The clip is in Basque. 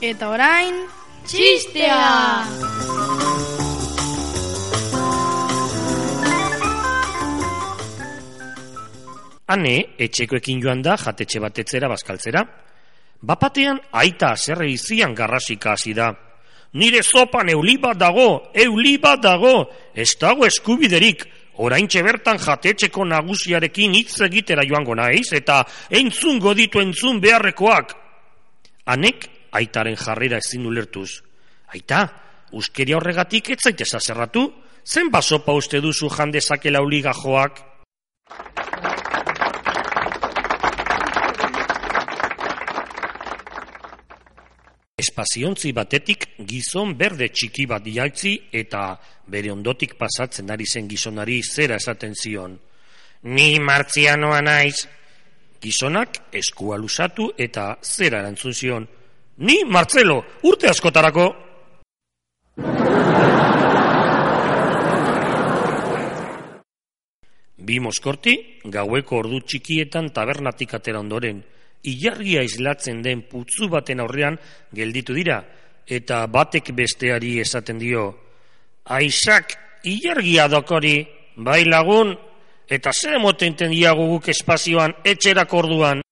Eta orain, txistea! Hane, etxekoekin joan da jatetxe batetzera bazkaltzera. Bapatean aita zerre izian garrasika hasi da. Nire zopan euli bat dago, euli bat dago, ez dago eskubiderik, orain bertan jatetxeko nagusiarekin hitz egitera joango naiz, eta entzun goditu entzun beharrekoak. Hanek, aitaren jarrera ezin ulertuz. Aita, uskeria horregatik ez zaitez azerratu, zen basopa uste duzu jandezakela uliga joak? Espaziontzi batetik gizon berde txiki bat dialtzi eta bere ondotik pasatzen ari zen gizonari zera esaten zion. Ni martzianoa naiz. Gizonak eskua lusatu eta zera erantzun zion. Ni Martzelo, urte askotarako. Bi moskorti, gaueko ordu txikietan tabernatik atera ondoren, ilargia islatzen den putzu baten aurrean gelditu dira, eta batek besteari esaten dio, Aisak, ilargia dokori, bai lagun, eta zer emoten diago guk espazioan etxerak orduan.